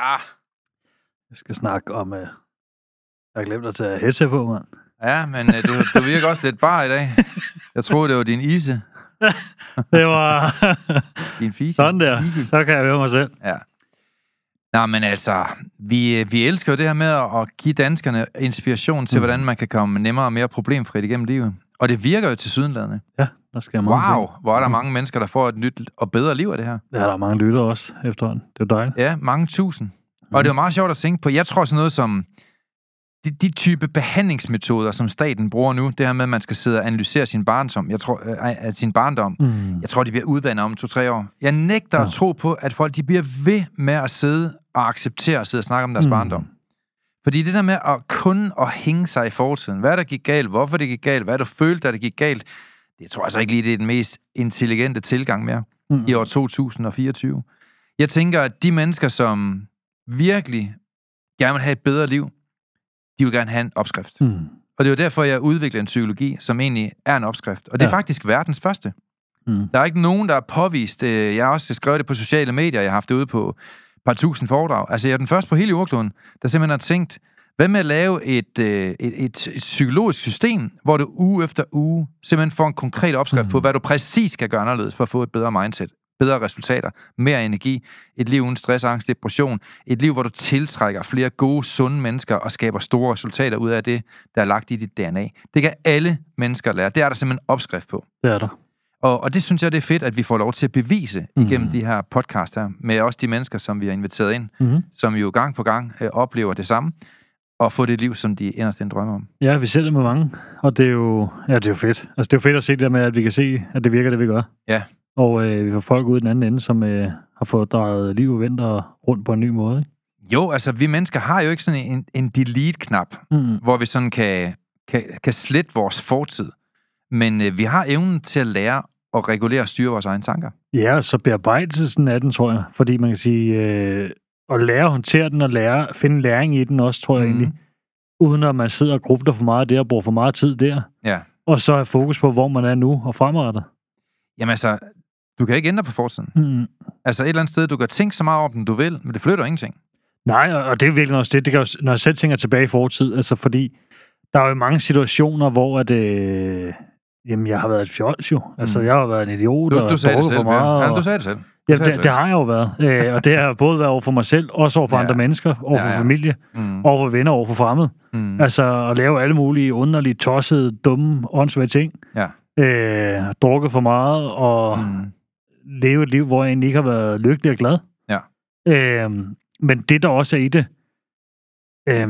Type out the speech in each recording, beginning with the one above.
Ja. Jeg skal snakke om... Uh... Jeg har glemt at tage headset på, mand. Ja, men uh, du, du virker også lidt bar i dag. Jeg troede, det var din ise. det var... din fise. Sådan der. Fise. Så kan jeg høre mig selv. Ja. Nå, men altså, vi, vi elsker jo det her med at give danskerne inspiration til, mm. hvordan man kan komme nemmere og mere problemfrit igennem livet. Og det virker jo til sydenladende. Ja, der skal meget Wow, hvor er der mange mennesker, der får et nyt og bedre liv af det her. Ja, der er mange lytter også efterhånden. Det er dejligt. Ja, mange tusind. Mm. Og det var meget sjovt at tænke på. Jeg tror sådan noget som de, de type behandlingsmetoder, som staten bruger nu, det her med, at man skal sidde og analysere sin barndom, jeg tror, øh, sin barndom, Mm. jeg tror, de bliver udvandet om to-tre år. Jeg nægter ja. At tro på, at folk de bliver ved med at sidde og acceptere at sidde og snakke om deres. Mm. barndom. Fordi det der med at kun at hænge sig i fortiden, hvad der gik galt, hvorfor det gik galt, hvad du følte, da det gik galt, det tror jeg altså ikke lige, det er den mest intelligente tilgang mere Mm. i år 2024. Jeg tænker, at de mennesker, som virkelig gerne vil have et bedre liv, de vil gerne have en opskrift. Mm. Og det er jo derfor, jeg udvikler en psykologi, som egentlig er en opskrift. Og det er Ja. faktisk verdens første. Mm. Der er ikke nogen, der har påvist det. Jeg har også skrevet det på sociale medier. Jeg har haft det ude på par tusind foredrag. Altså, jeg er den første på hele jordkloden, der simpelthen har tænkt, hvad med at lave et, øh, et, et, psykologisk system, hvor du uge efter uge simpelthen får en konkret opskrift mm. på, hvad du præcis skal gøre anderledes for at få et bedre mindset, bedre resultater, mere energi, et liv uden stress, angst, depression, et liv, hvor du tiltrækker flere gode, sunde mennesker og skaber store resultater ud af det, der er lagt i dit DNA. Det kan alle mennesker lære. Det er der simpelthen opskrift på. Det er der. Og, og det synes jeg, det er fedt, at vi får lov til at bevise igennem Mhm. de her podcast her, med også de mennesker, som vi har inviteret ind, Mm-hmm. som jo gang på gang øh, oplever det samme, og få det liv, som de inderst inde drømmer om. Ja, vi ser det med mange, og det er jo, ja, det er jo fedt. Altså, det er jo fedt at se det der med, at vi kan se, at det virker, det vi gør. Ja. Og øh, vi får folk ud i den anden ende, som øh, har fået drejet liv og vinter rundt på en ny måde. Ikke? Jo, altså vi mennesker har jo ikke sådan en, en delete-knap, Mm. hvor vi sådan kan, kan, kan slette vores fortid. Men øh, vi har evnen til at lære at regulere og styre vores egne tanker. Ja, så bearbejdelsen af den, tror jeg. Fordi man kan sige, øh, at lære at håndtere den og lære, finde læring i den også, tror jeg Mhm. egentlig. Uden at man sidder og grubler for meget der og bruger for meget tid der. Ja. Og så have fokus på, hvor man er nu og fremadrettet. Jamen altså, du kan ikke ændre på fortiden. Mm. Altså et eller andet sted, du kan tænke så meget om den, du vil, men det flytter ingenting. Nej, og og det er virkelig også det, det kan jo, når jeg selv tænker tilbage i fortid, altså fordi der er jo mange situationer, hvor at, øh, jamen, jeg har været et fjols jo. Altså, Mm. jeg har været en idiot Du, og du sagde det selv, for meget. ja. ja, og- du sagde det selv. Sagde det, det har jeg jo været. Øh, og det har både været over for mig selv, også over for Ja. ja. andre mennesker, over for Ja, ja, ja. ja. familie, Mm. over for venner, over for fremmede. Mm. Altså at lave alle mulige underlige, tossede, dumme, åndssvage ting. Ja. Øh, drukket for meget og. Mm. leve et liv, hvor jeg egentlig ikke har været lykkelig og glad. Ja. Øh, men det, der også er i det, øh,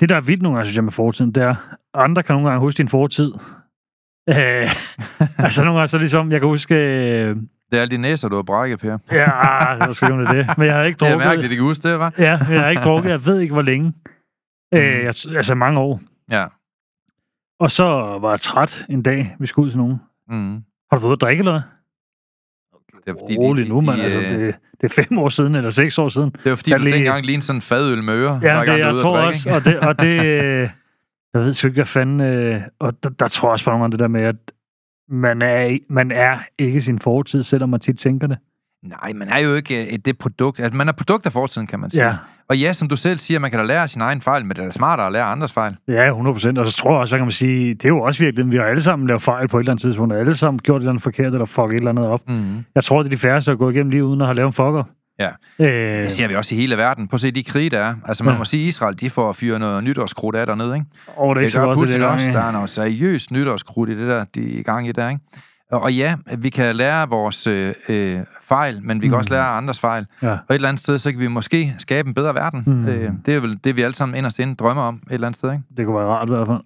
det, der er vildt nogle gange, synes jeg, med fortiden, det er, andre kan nogle gange huske din fortid. Øh, altså nogle gange så ligesom, jeg kan huske, øh, Det er alle de næser, du har brækket, Per. ja, så skal det, men jeg havde ikke Det er drukket. mærkeligt, det kan huske det, var. Ja, jeg har ikke drukket, jeg ved ikke, hvor længe. Øh, jeg, altså mange år. Ja. Og så var jeg træt en dag, vi skulle ud til nogen. Mm. Har du fået at drikke, eller hvad? Det er fordi, Rolig nu, mand. de, Altså, det, det er fem år siden, eller seks år siden. Det var fordi, Jeg du lige- dengang lignede sådan en fadøl med øre. Ja, det, jeg tror drikke, også. Og det, og det jeg ved sgu ikke, hvad fanden... Øh, og der, der tror jeg også på nogle gange det der med, at man er, man er ikke sin fortid, selvom man tit tænker det. Nej, man er jo ikke øh, det produkt. Altså, man er produkt af fortiden, kan man sige. Ja, Og ja, som du selv siger, man kan da lære sin egen fejl, men det er da smartere at lære andres fejl. ja 100 procent. Og så tror jeg også, så kan man sige, det er jo også virkelig, vi har alle sammen lavet fejl på et eller andet tidspunkt, og alle sammen gjort et eller andet forkert, eller fuck et eller andet op. Mm. Jeg tror, det er de færreste, der går igennem livet uden at have lavet en fucker. Ja. Øh, Det ser vi også i hele verden. Prøv at se de krige, der er. Altså, man Ja. må sige, at Israel, de får fyret noget nytårskrudt af dernede, ikke? og det er Det gør Putin også. Der er noget seriøst nytårskrudt i det der, de i gang i der, ikke? Og, ja, vi kan lære vores øh, øh, fejl, men vi kan Mm. også lære andres fejl. Ja. Og et eller andet sted, så kan vi måske skabe en bedre verden. Mm. Øh, det er vel det, vi alle sammen inderst inde drømmer om et eller andet sted, ikke? Det kunne være rart i hvert fald.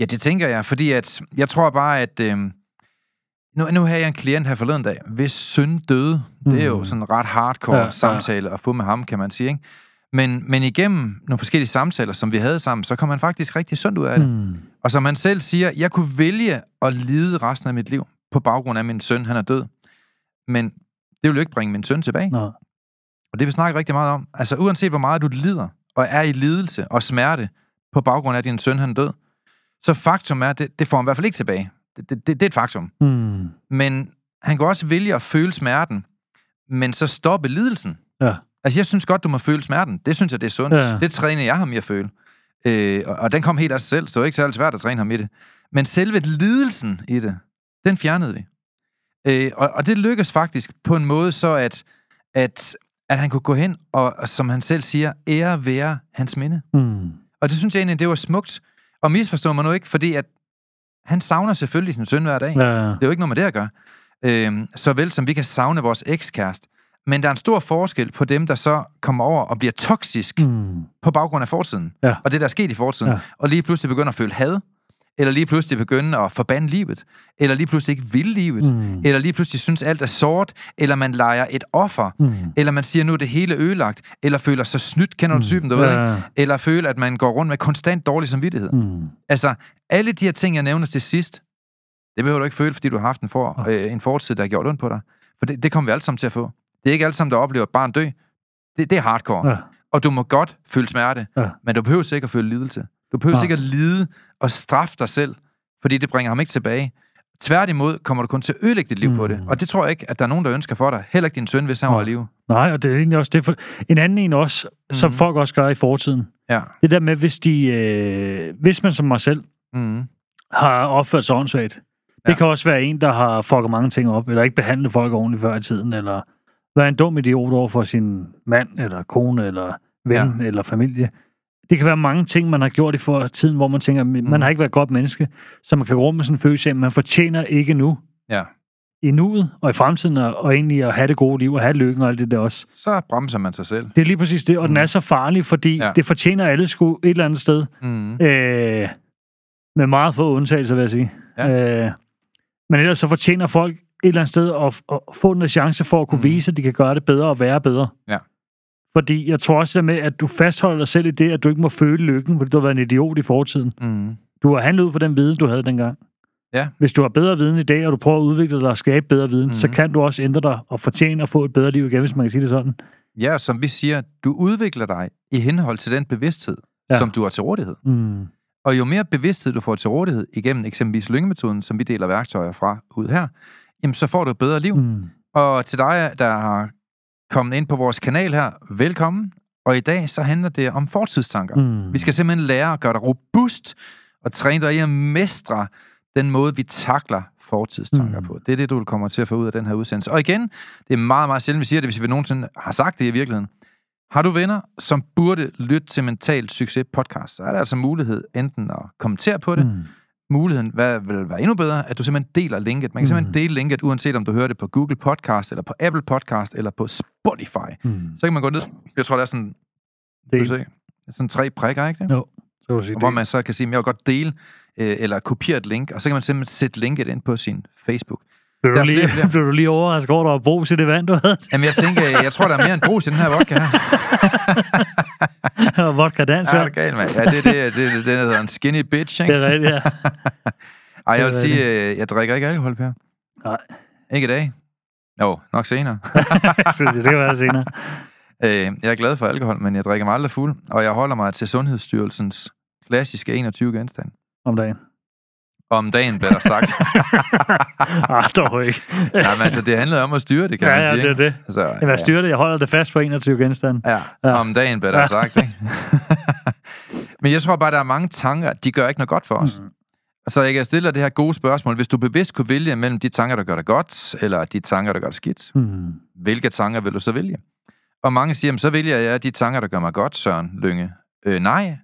Ja, det tænker jeg, fordi at, jeg tror bare, at... Øh, nu, nu havde jeg en klient her forleden dag, hvis søn døde. Det er jo Mm. sådan en ret hardcore Ja, ja, ja. samtale at få med ham, kan man sige. Ikke? Men, men igennem nogle forskellige samtaler, som vi havde sammen, så kom han faktisk rigtig sundt ud af det. Mm. Og som han selv siger, jeg kunne vælge at lide resten af mit liv på baggrund af min søn, han er død. Men det vil jo ikke bringe min søn tilbage. Nå. Og det vi snakker rigtig meget om. Altså uanset hvor meget du lider, og er i lidelse og smerte på baggrund af, at din søn han er død, så faktum er, at det, det får han i hvert fald ikke tilbage. Det, det, det, det er et faktum. Mm. Men han kan også vælge at føle smerten, men så stoppe lidelsen. Ja. Altså, jeg synes godt, du må føle smerten. Det synes jeg, det er sundt. Ja. Det træner jeg ham i at føle. Øh, og, og den kom helt af sig selv, så det var ikke særlig svært at træne ham i det. Men selve lidelsen i det, den fjernede vi. Øh, og, og det lykkedes faktisk på en måde så, at, at, at han kunne gå hen og, og, som han selv siger, ære være hans minde. Mm. Og det synes jeg egentlig, det var smukt. Og misforstå mig nu ikke, fordi at han savner selvfølgelig sin søn hver dag. Ja. Det er jo ikke noget med det at gøre. Øhm, så vel som vi kan savne vores ekskæreste. Men der er en stor forskel på dem, der så kommer over og bliver toksisk. Mm. på baggrund af fortiden. Ja. Og det, der er sket i fortiden. Ja. Og lige pludselig begynder at føle had. Eller lige pludselig begynder at forbande livet. Eller lige pludselig ikke vil livet. Mm. Eller lige pludselig synes, alt er sort. Eller man leger et offer. Mm. Eller man siger, nu er det hele ødelagt. Eller føler sig snydt, kender du typen derude, Ja. ikke? Eller føler, at man går rundt med konstant dårlig samvittighed. Mm. Altså, alle de her ting, jeg nævner til sidst, det behøver du ikke føle, fordi du har haft en, for, Ah. øh, en fortid, der har gjort ondt på dig. For det, det kommer vi alle sammen til at få. Det er ikke alle sammen, der oplever et barn dø. Det, det er hardcore. Ja. Og du må godt føle smerte, Ja. men du behøver ikke at føle lidelse. Du behøver Nej. ikke at lide og straffe dig selv, fordi det bringer ham ikke tilbage. Tværtimod kommer du kun til at ødelægge dit liv mm. på det. Mm. Og det tror jeg ikke, at der er nogen, der ønsker for dig. Heller ikke din søn, hvis han var i Nej. live. Nej, og det er egentlig også det. For en anden en også, mm. som folk også gør i fortiden. Ja. Det der med, hvis, de, øh, hvis man som mig selv Mm. har opført sig åndssvagt. Det Ja. kan også være en, der har fucket mange ting op, eller ikke behandlet folk ordentligt før i tiden, eller være en dum idiot over for sin mand, eller kone, eller ven, ja. eller familie. Det kan være mange ting, man har gjort i for tiden, hvor man tænker, man Mm. har ikke været et godt menneske, så man kan med sådan en følelse af, at man fortjener ikke nu, Ja. i nuet og i fremtiden, og, og egentlig at have det gode liv, og have lykken og alt det der også. Så bremser man sig selv. Det er lige præcis det, og mm. den er så farlig, fordi Ja. det fortjener alle sgu et eller andet sted. Mm. Øh, med meget få undtagelser, vil jeg sige. Ja. Øh, men ellers så fortjener folk et eller andet sted at, at få en chance for at kunne mm. vise, at de kan gøre det bedre og være bedre. Ja. Fordi jeg tror også med, at du fastholder dig selv i det, at du ikke må føle lykken, fordi du har været en idiot i fortiden. Mm. Du har handlet ud for den viden, du havde dengang. Ja. Hvis du har bedre viden i dag, og du prøver at udvikle dig og skabe bedre viden, mm. så kan du også ændre dig og fortjene at få et bedre liv igen, hvis man kan sige det sådan. Ja, som vi siger, du udvikler dig i henhold til den bevidsthed, ja. Som du har til rådighed. Mm. Og jo mere bevidsthed du får til rådighed igennem eksempelvis lyngemetoden, som vi deler værktøjer fra ud her, jamen så får du et bedre liv. Mm. Og til dig, der har kommet ind på vores kanal her, velkommen. Og i dag så handler det om fortidstanker. Mm. Vi skal simpelthen lære at gøre dig robust og træne dig i at mestre den måde, vi takler fortidstanker. Mm. på. Det er det, du kommer til at få ud af den her udsendelse. Og igen, det er meget, meget sjældent, vi siger det, hvis vi nogensinde har sagt det i virkeligheden. Har du venner, som burde lytte til Mental Succes podcast, så er der altså mulighed enten at kommentere på det, mm. Mm. muligheden hvad, vil være endnu bedre, at du simpelthen deler linket. Man kan simpelthen Mm. dele linket, uanset om du hører det på Google Podcast, eller på Apple Podcast, eller på Spotify. Mm. Så kan man gå ned. Jeg tror, der er sådan, du se, sådan tre prikker, ikke det? jo, så kan du sige Og hvor man så kan sige, at jeg vil godt dele øh, eller kopiere et link, og så kan man simpelthen sætte linket ind på sin Facebook. Blev du, lige, flere, blev du lige overrasket over, at der var brug til det vand, du havde? Jamen, jeg tænker, jeg tror, der er mere end brus i den her vodka her. Og vodka dans, Ja, det er galt, mand. Ja, det er det, det, det, det hedder en skinny bitch, ikke? det er rigtigt, ja. Ej, jeg vil sige, øh, jeg drikker ikke alkohol, Per. Nej, Ikke i dag. Jo, nok senere. så det kan være senere. Øh, jeg er glad for alkohol, men jeg drikker mig aldrig fuld, og jeg holder mig til Sundhedsstyrelsens klassiske 21 genstand. Om dagen. Om dagen, bliver der sagt. Ah, dog ikke. Nej, men altså, det handler om at styre det, kan Ja, man ja, sige. det er det. Altså, Jeg vil styre det. Jeg holder det fast på 21 genstande. Ja, Ja. om dagen bliver der Ja. sagt, ikke? Men jeg tror bare, der er mange tanker, de gør ikke noget godt for os. Mm. Så jeg kan stille dig det her gode spørgsmål. Hvis du bevidst kunne vælge mellem de tanker, der gør dig godt, eller de tanker, der gør dig skidt, Mm. hvilke tanker vil du så vælge? Og mange siger, "Jamen, så vælger jeg de tanker, der gør mig godt, Søren Lønge. Øh, nej,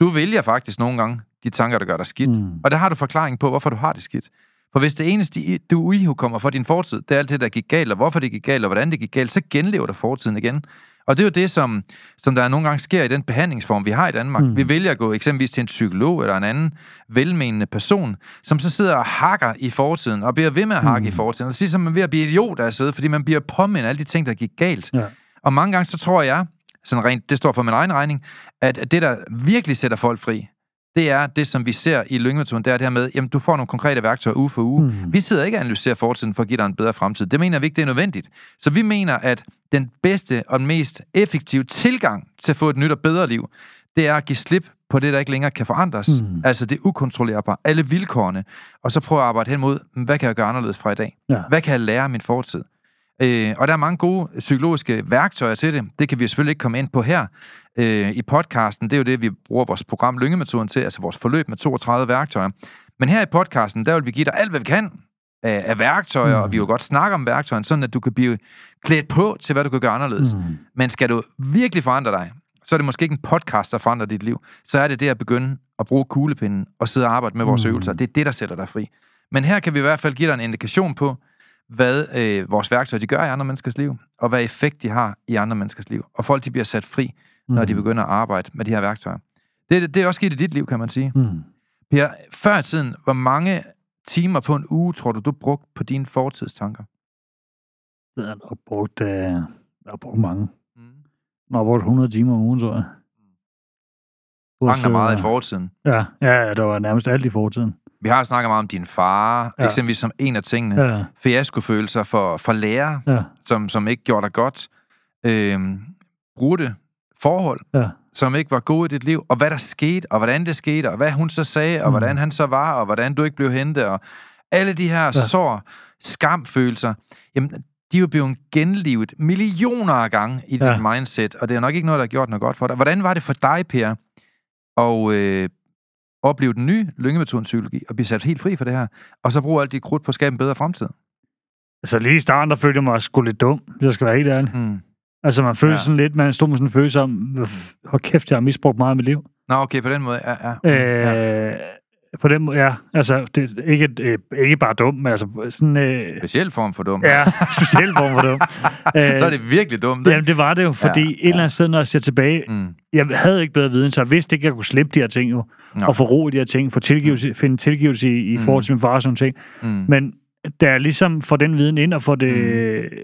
du vælger faktisk nogle gange de tanker, der gør dig skidt. Mm. Og der har du forklaring på, hvorfor du har det skidt. For hvis det eneste, du kommer for din fortid, det er alt det, der gik galt, og hvorfor det gik galt, og hvordan det gik galt, så genlever du fortiden igen. Og det er jo det, som, som der nogle gange sker i den behandlingsform, vi har i Danmark. Mm. Vi vælger at gå eksempelvis til en psykolog eller en anden velmenende person, som så sidder og hakker i fortiden, og bliver ved med at hakke Mm. i fortiden. Og det siger, som man er ved at blive idiot af sidde, fordi man bliver påmindet alle de ting, der gik galt. Ja. Og mange gange, så tror jeg, sådan rent, det står for min egen regning, at det, der virkelig sætter folk fri, det er det, som vi ser i lyngemetoden, det er det her med, jamen du får nogle konkrete værktøjer uge for uge. Mm. Vi sidder ikke og analyserer fortiden for at give dig en bedre fremtid. Det mener vi ikke, det er nødvendigt. Så vi mener, at den bedste og den mest effektive tilgang til at få et nyt og bedre liv, det er at give slip på det, der ikke længere kan forandres. Mm. Altså det ukontrollerbare, alle vilkårene, og så prøve at arbejde hen mod, "Men hvad kan jeg gøre anderledes fra i dag? Ja. Hvad kan jeg lære af min fortid? Øh, og der er mange gode psykologiske værktøjer til det. Det kan vi selvfølgelig ikke komme ind på her øh, i podcasten. Det er jo det, vi bruger vores program Lyngemetoden til, altså vores forløb med 32 værktøjer. Men her i podcasten, der vil vi give dig alt, hvad vi kan af, af værktøjer, Mm. mm. og vi vil godt snakke om værktøjerne, sådan at du kan blive klædt på til, hvad du kan gøre anderledes. Mm. Mm. Men skal du virkelig forandre dig, så er det måske ikke en podcast, der forandrer dit liv. Så er det det at begynde at bruge kuglepinden og sidde og arbejde med vores Mm. øvelser. Det er det, der sætter dig fri. Men her kan vi i hvert fald give dig en indikation på, hvad øh, vores værktøjer de gør i andre menneskers liv, og hvad effekt de har i andre menneskers liv. Og folk de bliver sat fri, når de Mm. begynder at arbejde med de her værktøjer. Det, det er også sket i dit liv, kan man sige. Mm. Per, før i tiden, hvor mange timer på en uge, tror du, du brugte på dine fortidstanker? Det har nok brugt, øh, jeg har brugt mange. Mm. Jeg har brugt 100 timer om ugen, tror jeg. Mange meget i fortiden. Ja, ja, ja, der var nærmest alt i fortiden. Vi har snakket meget om din far, Ja. eksempelvis som en af tingene. Ja. Fiaskofølelser for, for lærer, ja, som, som ikke gjorde dig godt. Øhm, brudte forhold, ja. som ikke var gode i dit liv, og hvad der skete, og hvordan det skete, og hvad hun så sagde, og Mm. hvordan han så var, og hvordan du ikke blev hentet, og alle de her ja. sår, skamfølelser, jamen, de er jo blevet genlivet millioner af gange i dit Ja. mindset, og det er nok ikke noget, der har gjort noget godt for dig. Hvordan var det for dig, Per, at øh, opleve den nye lyngemetoden-psykologi, og blive sat helt fri for det her, og så bruge alt dit krudt på at skabe en bedre fremtid? Altså lige i starten, der følte jeg mig sgu lidt dum, hvis jeg skal være helt ærlig. Mm. Altså man følte ja. sådan lidt, man stod med sådan en følelse om, hvor kæft, jeg har misbrugt meget af mit liv. Nå, okay, på den måde, ja. ja. Øh, ja. På den måde, ja. Altså, det ikke, øh, ikke bare dum, men altså sådan... Øh, Speciel form for dum. ja, speciel form for dum. så er det virkelig dumt, ikke? Jamen, det var det jo, fordi Ja, ja, et eller andet sted, når jeg ser tilbage, Mm. jeg havde ikke bedre viden, så jeg vidste ikke, at jeg kunne slippe de her ting jo, Nå. og få ro i de her ting, få tilgivelse, finde tilgivelse i, i Mm. forhold til min far og sådan ting. Mm. Men da jeg ligesom får den viden ind og får det... Mm.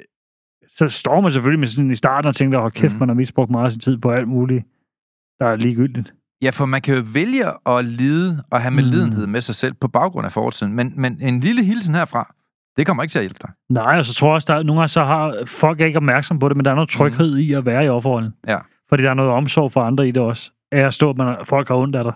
Så står man selvfølgelig med sådan i starten og tænker, hold kæft, Mm. man har misbrugt meget sin tid på alt muligt, der er ligegyldigt. Ja, for man kan jo vælge at lide og have medlidenhed med sig selv på baggrund af fortiden, men, men en lille hilsen herfra, det kommer ikke til at hjælpe dig. Nej, og så tror jeg også, der er, nogle gange så har folk er ikke opmærksom på det, men der er noget tryghed mm. i at være i offerrollen. Ja. Fordi der er noget omsorg for andre i det også. Af at stå, at man, folk har ondt af dig.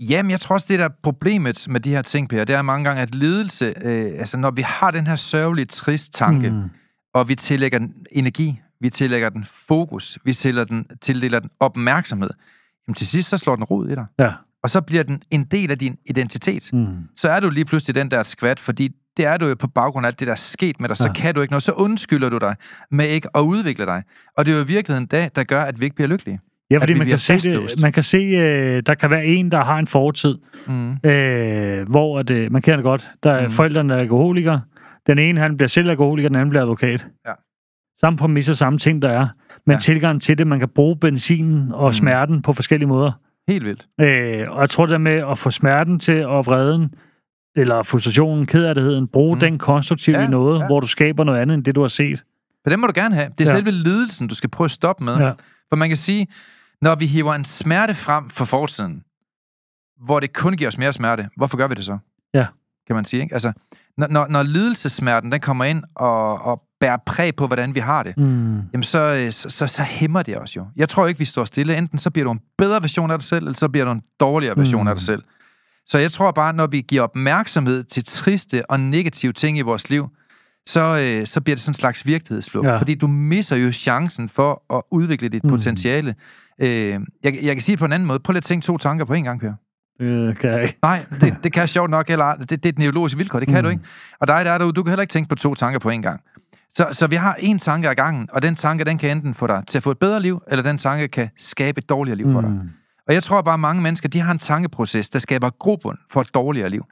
Jamen, jeg tror også, det der er problemet med de her ting, Per, det er mange gange, at lidelse, øh, altså når vi har den her sørgelige, trist tanke, mm. Mm. og vi tillægger den energi, vi tillægger den fokus, vi tillægger den, tildeler den opmærksomhed, jamen til sidst så slår den rod i dig. Ja. Og så bliver den en del af din identitet. Mm. så er du lige pludselig den der skvat, fordi det er du jo på baggrund af alt det, der er sket med dig, så Ja. kan du ikke noget, så undskylder du dig med ikke at udvikle dig. Og det er jo i virkeligheden det, der gør, at vi ikke bliver lykkelige. Ja, fordi man kan, se det, man kan se, øh, der kan være en, der har en fortid, Mm. øh, hvor at, øh, man kender det godt. Der er mm. forældrene er alkoholikere. Den ene, han bliver selv alkoholiker, den anden bliver advokat. Ja. Samme præmisser, samme ting, der er. Men Ja. ja. tilgang til det, man kan bruge benzinen og mm. smerten på forskellige måder. Helt vildt. Øh, og jeg tror det der med at få smerten til og vreden, eller frustrationen, kederligheden, bruge Mm. den konstruktivt Ja, i noget, ja. hvor du skaber noget andet end det, du har set. For den må du gerne have. Det er Ja. selve lidelsen, du skal prøve at stoppe med. Ja. For man kan sige, når vi hiver en smerte frem for fortiden, hvor det kun giver os mere smerte, hvorfor gør vi det så? Ja. Kan man sige, ikke? Altså, når, når, når lidelsesmerten, den kommer ind og, og bærer præg på, hvordan vi har det, Mm. jamen så, øh, så, så, så hæmmer det os jo. Jeg tror ikke, vi står stille. Enten så bliver du en bedre version af dig selv, eller så bliver du en dårligere version Mm. af dig selv. Så jeg tror bare, når vi giver opmærksomhed til triste og negative ting i vores liv, så, øh, så bliver det sådan en slags virkelighedsflugt. Ja. Fordi du misser jo chancen for at udvikle dit mm. Mm. potentiale. Øh, jeg, jeg kan sige det på en anden måde. Prøv lige at tænke to tanker på en gang, Per. Det kan jeg ikke. Nej, det, det kan jeg sjovt nok heller. Det, det er et neurologisk vilkår, det kan mm. Mm. du ikke. Og dig der er derude, du kan heller ikke tænke på to tanker på en gang. Så, så vi har en tanke ad gangen, og den tanke, den kan enten få dig til at få et bedre liv, eller den tanke kan skabe et dårligere liv for dig. Mm. Og jeg tror bare, at mange mennesker, de har en tankeproces, der skaber grobund for et dårligere liv.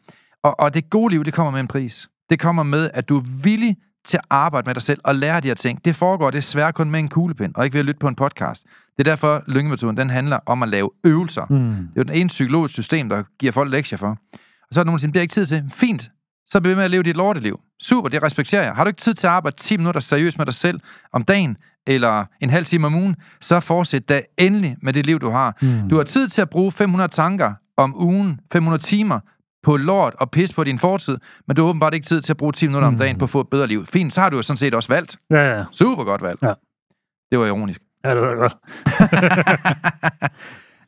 Og, og det gode liv, det kommer med en pris. Det kommer med, at du er villig til at arbejde med dig selv og lære de her ting. Det foregår desværre kun med en kuglepen, og ikke ved at lytte på en podcast. Det er derfor, lyngemetoden, den handler om at lave øvelser. Mm. Det er jo den ene psykologiske system, der giver folk lektier for. Og så er der nogen, der siger, det bliver ikke tid til. Fint, så bliv med at leve dit lorteliv. Super, det respekterer jeg. Har du ikke tid til at arbejde 10 minutter seriøst med dig selv om dagen, eller en halv time om ugen, så fortsæt da endelig med det liv, du har. Mm. Du har tid til at bruge 500 tanker om ugen, 500 timer på lort og pis på din fortid, men du har åbenbart ikke tid til at bruge 10 minutter om Mm. dagen på at få et bedre liv. Fint, så har du jo sådan set også valgt. Ja, ja. Super godt valgt. Ja. Det var ironisk. Ja, det var godt.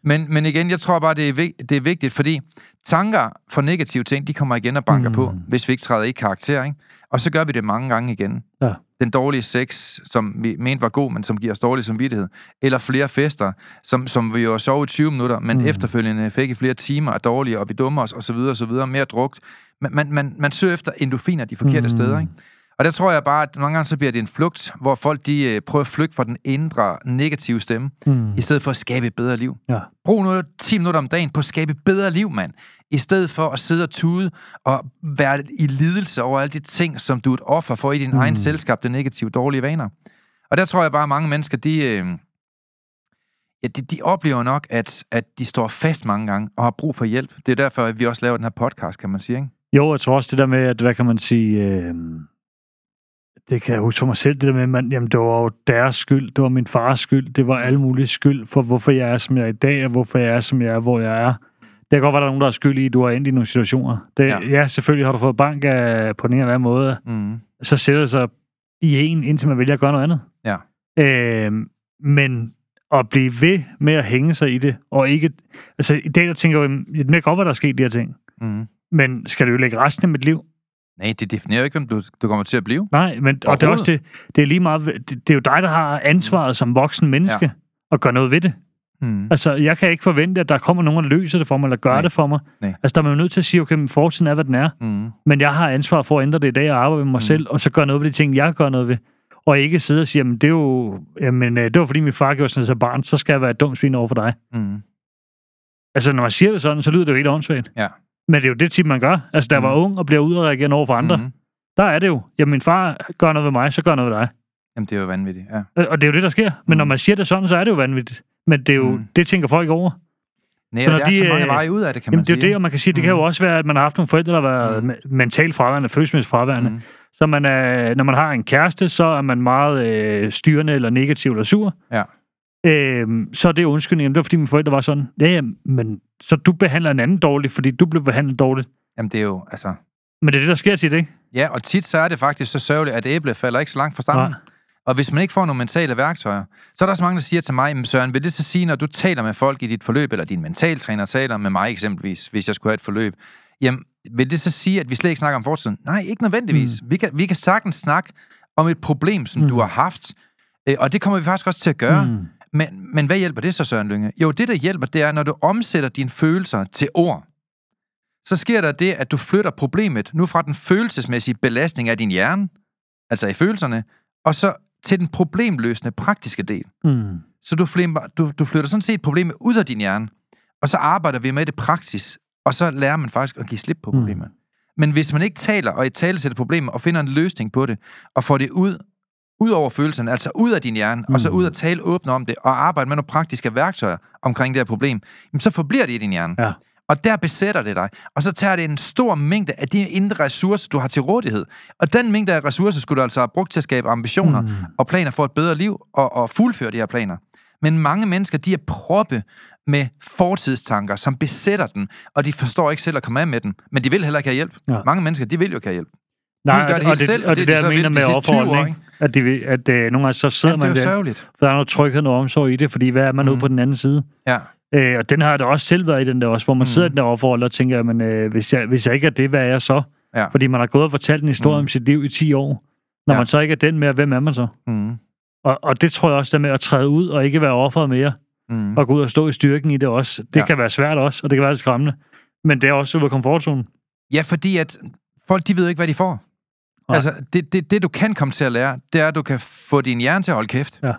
Men, men igen, jeg tror bare, det er, det er vigtigt, fordi tanker for negative ting, de kommer igen og banker Mm. på, hvis vi ikke træder i karakter, ikke? Og så gør vi det mange gange igen. Ja. Den dårlige sex, som vi mente var god, men som giver os dårlig samvittighed. Eller flere fester, som, som vi jo sov i 20 minutter, men Mm. efterfølgende fik i flere timer af dårlige, og vi dummer os, osv., osv., mere drugt. Man, man, man, man søger efter endorfiner de forkerte mm. steder, ikke? Og der tror jeg bare, at mange gange så bliver det en flugt, hvor folk de øh, prøver at flygte fra den indre negative stemme, Mm. i stedet for at skabe et bedre liv. Ja. Brug nu 10 minutter om dagen på at skabe et bedre liv, mand. I stedet for at sidde og tude og være i lidelse over alle de ting, som du er et offer for i din Mm. egen selskabte negative, dårlige vaner. Og der tror jeg bare, at mange mennesker, de, øh, ja, de, de oplever nok, at, at de står fast mange gange og har brug for hjælp. Det er derfor, at vi også laver den her podcast, kan man sige. Ikke? Jo, jeg tror også det der med, at hvad kan man sige, øh, det kan jeg huske for mig selv, det der med, man, jamen det var jo deres skyld, det var min fars skyld, det var alle mulige skyld for, hvorfor jeg er, som jeg er i dag, og hvorfor jeg er, som jeg er, hvor jeg er. Det kan godt være, der er nogen, der er skyld i, at du er endt i nogle situationer. Det, ja. Ja. selvfølgelig har du fået bank af, på den ene eller anden måde, Mm. så sætter det sig i en, indtil man vælger at gøre noget andet. Ja. Øh, men at blive ved med at hænge sig i det, og ikke... Altså, i dag der tænker jeg, jo, det kan godt være, der er sket de her ting, Mm. men skal det jo lægge resten af mit liv? Nej, det definerer jo ikke, hvem du, du kommer til at blive. Nej, men, og det er også det, det er lige meget, det, det er jo dig, der har ansvaret som voksen menneske, ja. gøre noget ved det. Mm. Altså, jeg kan ikke forvente, at der kommer nogen, der løser det for mig, eller gør Nej. det for mig. Nej. Altså, der er man jo nødt til at sige, okay, men fortiden er, hvad den er, Mm. men jeg har ansvar for at ændre det i dag, og arbejde med mig Mm. selv, og så gøre noget ved de ting, jeg gøre noget ved. Og ikke sidde og sige, jamen, det er jo, jamen, øh, det var fordi min far gjorde sådan som barn, så skal jeg være et dumt svin over for dig. Mm. Altså, når man siger det sådan, så lyder det jo helt åndssvagt. Ja. Men det er jo det tip, man gør. Altså, jeg Mm. var ung og bliver udreagerende over for andre, Mm. der er det jo, jamen, min far gør noget ved mig, så gør noget ved dig. Jamen, det er jo vanvittigt, ja. Og og det er jo det, der sker. Men Mm. når man siger det sådan, så er det jo vanvittigt. Men det er jo, Mm. det tænker folk over. Nej, Så når der er de, så mange øh, veje ud af det, kan Jamen, man det er jo sige. det, og man kan sige, det kan jo Mm. også være, at man har haft nogle forældre, der har været Mm. mm. mentalt fraværende, følelsesmæssigt fraværende. Mm. Mm. Så man er, når man har en kæreste, så er man meget øh, styrende, eller negativ, eller sur. Ja. Øhm, så er det undskyldning. Det var, fordi mine forældre var sådan. Ja, ja, men så du behandler en anden dårligt, fordi du blev behandlet dårligt. Jamen, det er jo, altså... Men det er det, der sker tit, ikke? Ja, og tit så er det faktisk så sørgeligt, at æble falder ikke så langt fra stammen. Nej. Og hvis man ikke får nogle mentale værktøjer, så er der også mange, der siger til mig, "Men Søren, vil det så sige, når du taler med folk i dit forløb, eller din mentaltræner taler med mig eksempelvis, hvis jeg skulle have et forløb, jamen, vil det så sige, at vi slet ikke snakker om fortiden? Nej, ikke nødvendigvis. Mm. Vi, kan, vi kan sagtens snakke om et problem, som mm. Mm. du har haft, øh, og det kommer vi faktisk også til at gøre. Mm. Mm. Men, men hvad hjælper det så, Søren Lynge? Jo, det, der hjælper, det er, når du omsætter dine følelser til ord, så sker der det, at du flytter problemet nu fra den følelsesmæssige belastning af din hjerne, altså i følelserne, og så til den problemløsende praktiske del. Mm. Så du, flimper, du, du flytter sådan set problemet ud af din hjerne, og så arbejder vi med det praksis, og så lærer man faktisk at give slip på Mm. problemet. Men hvis man ikke taler og i tale sætter problemet og finder en løsning på det, og får det ud, ud over følelserne, altså ud af din hjerne, mm. og så Mm. ud at tale åbent om det, og arbejde med nogle praktiske værktøjer omkring det her problem, jamen så forbliver det i din hjerne. Ja. Og der besætter det dig. Og så tager det en stor mængde af de indre ressourcer, du har til rådighed. Og den mængde af ressourcer skulle du altså have brugt til at skabe ambitioner Mm. og planer for et bedre liv, og, og fuldføre de her planer. Men mange mennesker, de er proppe med fortidstanker, som besætter den, og de forstår ikke selv at komme af med den. Men de vil heller ikke have hjælp. Ja. Mange mennesker, de vil jo ikke have hjælp. Nej, gør det og helt det, selv, og og det det, er det, de jeg mener med de sidste 20 år, offerholdning. At, de, vil- at øh, nogle gange så sidder Jamen, det man der, sørgeligt. for der er noget tryghed og omsorg i det, fordi hvad er man Mm. ude på den anden side? Ja. Øh, og den har jeg da også selv været i, den der også, hvor man Mm. sidder i den der overforhold og tænker, men øh, hvis, jeg, hvis jeg ikke er det, hvad er jeg så? Ja. Fordi man har gået og fortalt en historie Mm. om sit liv i 10 år. Når Ja. man så ikke er den mere, hvem er man så? Mm. Og, og det tror jeg også, der med at træde ud og ikke være offeret mere, Mm. og gå ud og stå i styrken i det også, det ja. kan være svært også, og det kan være lidt skræmmende. Men det er også ud af komfortzonen. Ja, fordi at folk, de ved ikke, hvad de får. Nej. Altså, det, det, det, du kan komme til at lære, det er, at du kan få din hjerne til at holde kæft. Ja.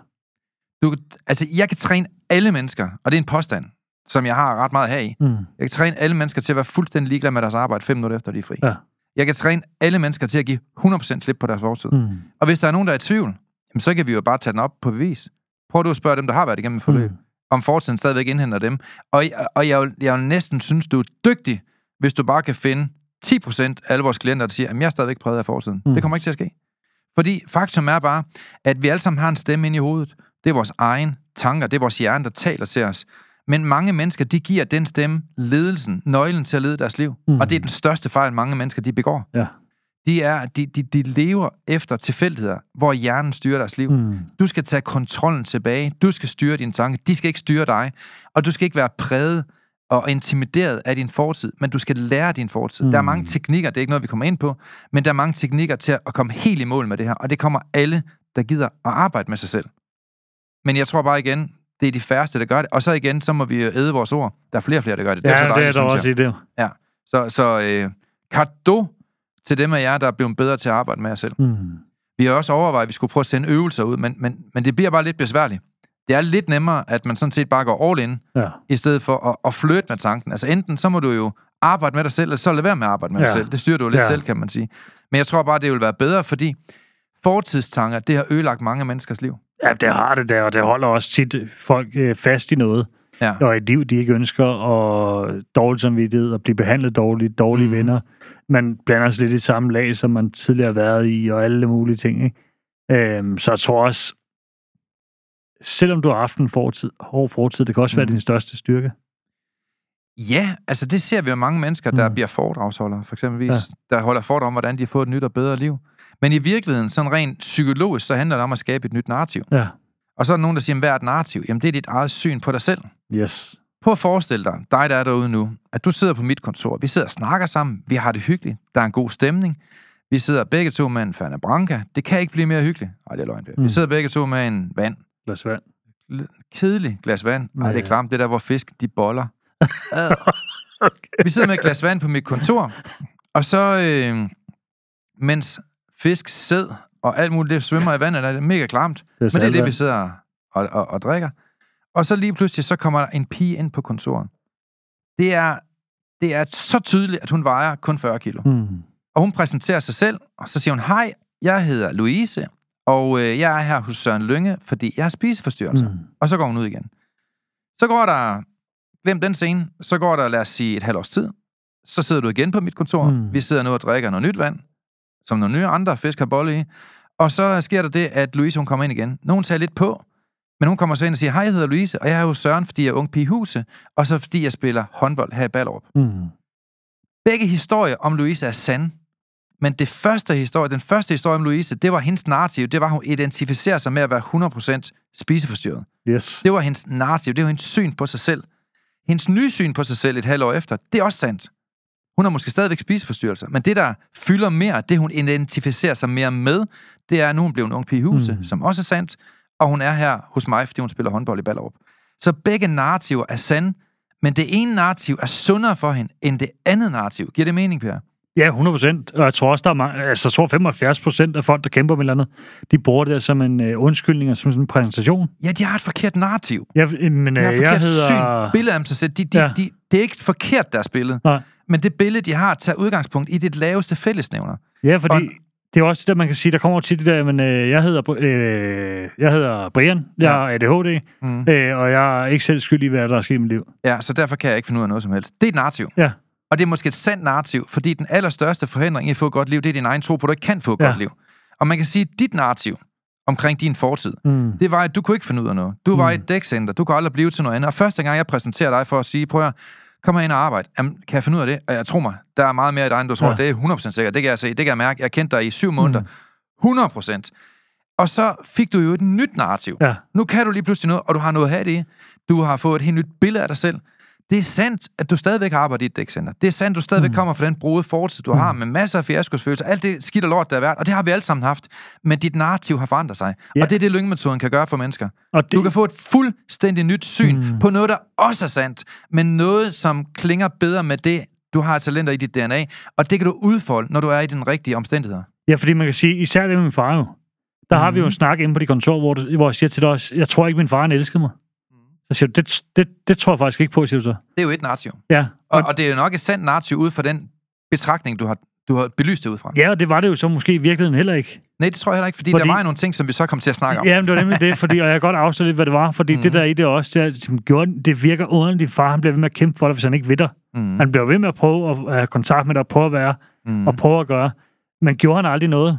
Du, altså, jeg kan træne alle mennesker, og det er en påstand, som jeg har ret meget her i. Mm. Jeg kan træne alle mennesker til at være fuldstændig ligeglade med deres arbejde fem minutter efter, de er fri. Ja. Jeg kan træne alle mennesker til at give 100% slip på deres fortid. Mm. Og hvis der er nogen, der er i tvivl, jamen, så kan vi jo bare tage den op på bevis. Prøv du at spørge dem, der har været igennem et forløb, Mm. om fortiden stadigvæk indhenter dem. Og, og jeg, jeg vil næsten synes, du er dygtig, hvis du bare kan finde 10% af alle vores klienter, der siger, at jeg er stadigvæk præget af fortiden. Mm. Det kommer ikke til at ske. Fordi faktum er bare, at vi alle sammen har en stemme inde i hovedet. Det er vores egen tanker, det er vores hjerne, der taler til os. Men mange mennesker, de giver den stemme ledelsen, nøglen til at lede deres liv. Mm. Og det er den største fejl, mange mennesker de begår. Ja. De, er, de, de, de lever efter tilfældigheder, hvor hjernen styrer deres liv. Mm. Du skal tage kontrollen tilbage. Du skal styre dine tanker. De skal ikke styre dig. Og du skal ikke være præget og intimideret af din fortid, men du skal lære din fortid. Mm. Der er Mm. mange teknikker, det er ikke noget, vi kommer ind på, men der er mange teknikker til at komme helt i mål med det her, og det kommer alle, der gider at arbejde med sig selv. Men jeg tror bare igen, det er de færreste, der gør det. Og så igen, så må vi jo æde vores ord. Der er flere og flere, der gør det. Det Ja, er så det er dejligt, der også i det. Så, så øh, kado til dem af jer, der er blevet bedre til at arbejde med jer selv. Mm. Vi har også overvejet, at vi skulle prøve at sende øvelser ud, men, men, men det bliver bare lidt besværligt. Det er lidt nemmere, at man sådan set bare går all in, Ja. i stedet for at, at flytte med tanken. Altså enten så må du jo arbejde med dig selv, eller så lade være med at arbejde med ja. dig selv. Det styrer du jo lidt Ja. selv, kan man sige. Men jeg tror bare, det vil være bedre, fordi fortidstanker, det har ødelagt mange menneskers liv. Ja, det har det der, og det holder også tit folk øh, fast i noget. Ja. Og et liv, de ikke ønsker, og dårlig samvittighed, og blive behandlet dårligt, dårlige mm. venner. Man blander sig lidt i samme lag, som man tidligere har været i, og alle mulige ting. Ikke? Øhm, så jeg tror også, selvom du har haft en fortid, hård fortid, det kan også være Mhm. din største styrke. Ja, altså det ser vi jo mange mennesker, der Mm. bliver foredragsholdere, for eksempelvis, ja. der holder foredrag om, hvordan de har fået et nyt og bedre liv. Men i virkeligheden, sådan rent psykologisk, så handler det om at skabe et nyt narrativ. Ja. Og så er der nogen, der siger, hvad er et narrativ? Jamen, det er dit eget syn på dig selv. Yes. Prøv at forestille dig, dig der er derude nu, at du sidder på mit kontor. Vi sidder og snakker sammen. Vi har det hyggeligt. Der er en god stemning. Vi sidder begge to med en Fanta Branca. Det kan ikke blive mere hyggeligt. Nej, det er løgn. Mm. Mm. Vi sidder begge to med en vand. Glas vand. Kedelig glas vand. Nej, det er Ja. klart. Det er der, hvor fisk, de boller. Ad. Vi sidder med et glas vand på mit kontor. Og så, øh, mens fisk, sæd og alt muligt, det svømmer i vandet, er det mega klamt. Det er Men det er det, vi sidder og, og, og drikker. Og så lige pludselig, så kommer der en pige ind på kontoret. Det er, det er så tydeligt, at hun vejer kun 40 kilo. Mm. Og hun præsenterer sig selv, og så siger hun, hej, jeg hedder Louise, og øh, jeg er her hos Søren Lønge, fordi jeg har spiseforstyrrelser. Mm. Og så går hun ud igen. Så går der, glem den scene, så går der, lad os sige, et halvt års tid. Så sidder du igen på mit kontor. Mm. Vi sidder nu og drikker noget nyt vand, som nogle nye andre fisk har bolle i. Og så sker der det, at Louise hun kommer ind igen. Nogen tager lidt på, men hun kommer så ind og siger, hej, jeg hedder Louise, og jeg er hos Søren, fordi jeg er ung pige i huset, og så fordi jeg spiller håndbold her i Ballerup. Mm. Begge historier om Louise er sande. Men det første historie, den første historie om Louise, det var hendes narrativ. Det var, at hun identificerer sig med at være 100% spiseforstyrret. Yes. Det var hendes narrativ. Det var hendes syn på sig selv. Hendes nye syn på sig selv et halvt år efter, det er også sandt. Hun har måske stadigvæk spiseforstyrrelser, men det, der fylder mere, det hun identificerer sig mere med, det er, at nu hun blevet en ung pige i huset, mm. som også er sandt, og hun er her hos mig, fordi hun spiller håndbold i Ballerup. Så begge narrativer er sande, men det ene narrativ er sundere for hende, end det andet narrativ. Giver det mening, Per? Ja, 100 procent. Og jeg tror også, der er mange, altså, jeg tror 75 procent af folk, der kæmper med et eller andet, de bruger det som en øh, undskyldning og som sådan en præsentation. Ja, de har et forkert narrativ. Jeg, men, De har øh, et jeg hedder... syn, billede af sig selv. De, de, Ja. ja. de, det er ikke forkert, deres billede. Nej. Men det billede, de har, tager udgangspunkt i det laveste fællesnævner. Ja, fordi Og- det er også det, man kan sige, der kommer tit det der, men øh, jeg, hedder, øh, jeg hedder Brian, jeg Ja. har ADHD, Mm. øh, og jeg er ikke selv skyld i, hvad der er sket i mit liv. Ja, så derfor kan jeg ikke finde ud af noget som helst. Det er et narrativ. Ja. Og det er måske et sandt narrativ, fordi den allerstørste forhindring i at få et godt liv, det er din egen tro på, at du ikke kan få et Ja. godt liv. Og man kan sige, at dit narrativ omkring din fortid, Mm. det var, at du kunne ikke finde ud af noget. Du var i Mm. et dækcenter, du kunne aldrig blive til noget andet. Og første gang, jeg præsenterer dig for at sige, prøv at kom ind og arbejde. Jamen, kan jeg finde ud af det? Og jeg tror mig, der er meget mere i dig, end du tror. Ja. Det er 100% sikkert. Det kan jeg se. Det kan jeg mærke. Jeg har kendt dig i syv måneder. Mm. 100%. Og så fik du jo et nyt narrativ. Ja. Nu kan du lige pludselig noget, og du har noget at have det i. Du har fået et helt nyt billede af dig selv. Det er sandt, at du stadigvæk arbejder i et dækcenter. Det er sandt, at du stadigvæk mm. kommer fra den brode fortid, du mm. har, med masser af fiaskosfølelser. Alt det skidt og lort, der er værd, og det har vi alle sammen haft. Men dit narrativ har forandret sig. Ja. Og det er det, lyngemetoden kan gøre for mennesker. Og det, Du kan få et fuldstændig nyt syn Mm. mm. på noget, der også er sandt, men noget, som klinger bedre med det, du har talenter i dit DNA, og det kan du udfolde, når du er i den rigtige omstændigheder. Ja, fordi man kan sige, især det med min far jo. Der har vi jo en Mhm. snak inde på de kontor, hvor, du, hvor jeg siger til dig jeg tror ikke, min far han elskede mig. Så siger du, det, det, det tror jeg faktisk ikke på, siger du så. Det er jo et narrativ. Ja, Og, og det er jo nok et sandt narrativ ud fra den betragtning, du har, du har belyst det ud fra. ja, og det var det jo så måske i virkeligheden heller ikke. Nej, det tror jeg heller ikke, fordi, Fordi- der var jo nogle ting, som vi så kom til at snakke om. Ja, men det var nemlig det, fordi, og jeg kan godt afsløre lidt, hvad det var, fordi mm. det Mhm. der i det også, det, er, som gjorde, det virker underligt, far, han bliver ved med at kæmpe for dig, hvis han ikke ved dig. Mm. Han bliver ved med at prøve at have kontakt med dig, prøve at være, Mm. og prøve at gøre, men gjorde han aldrig noget.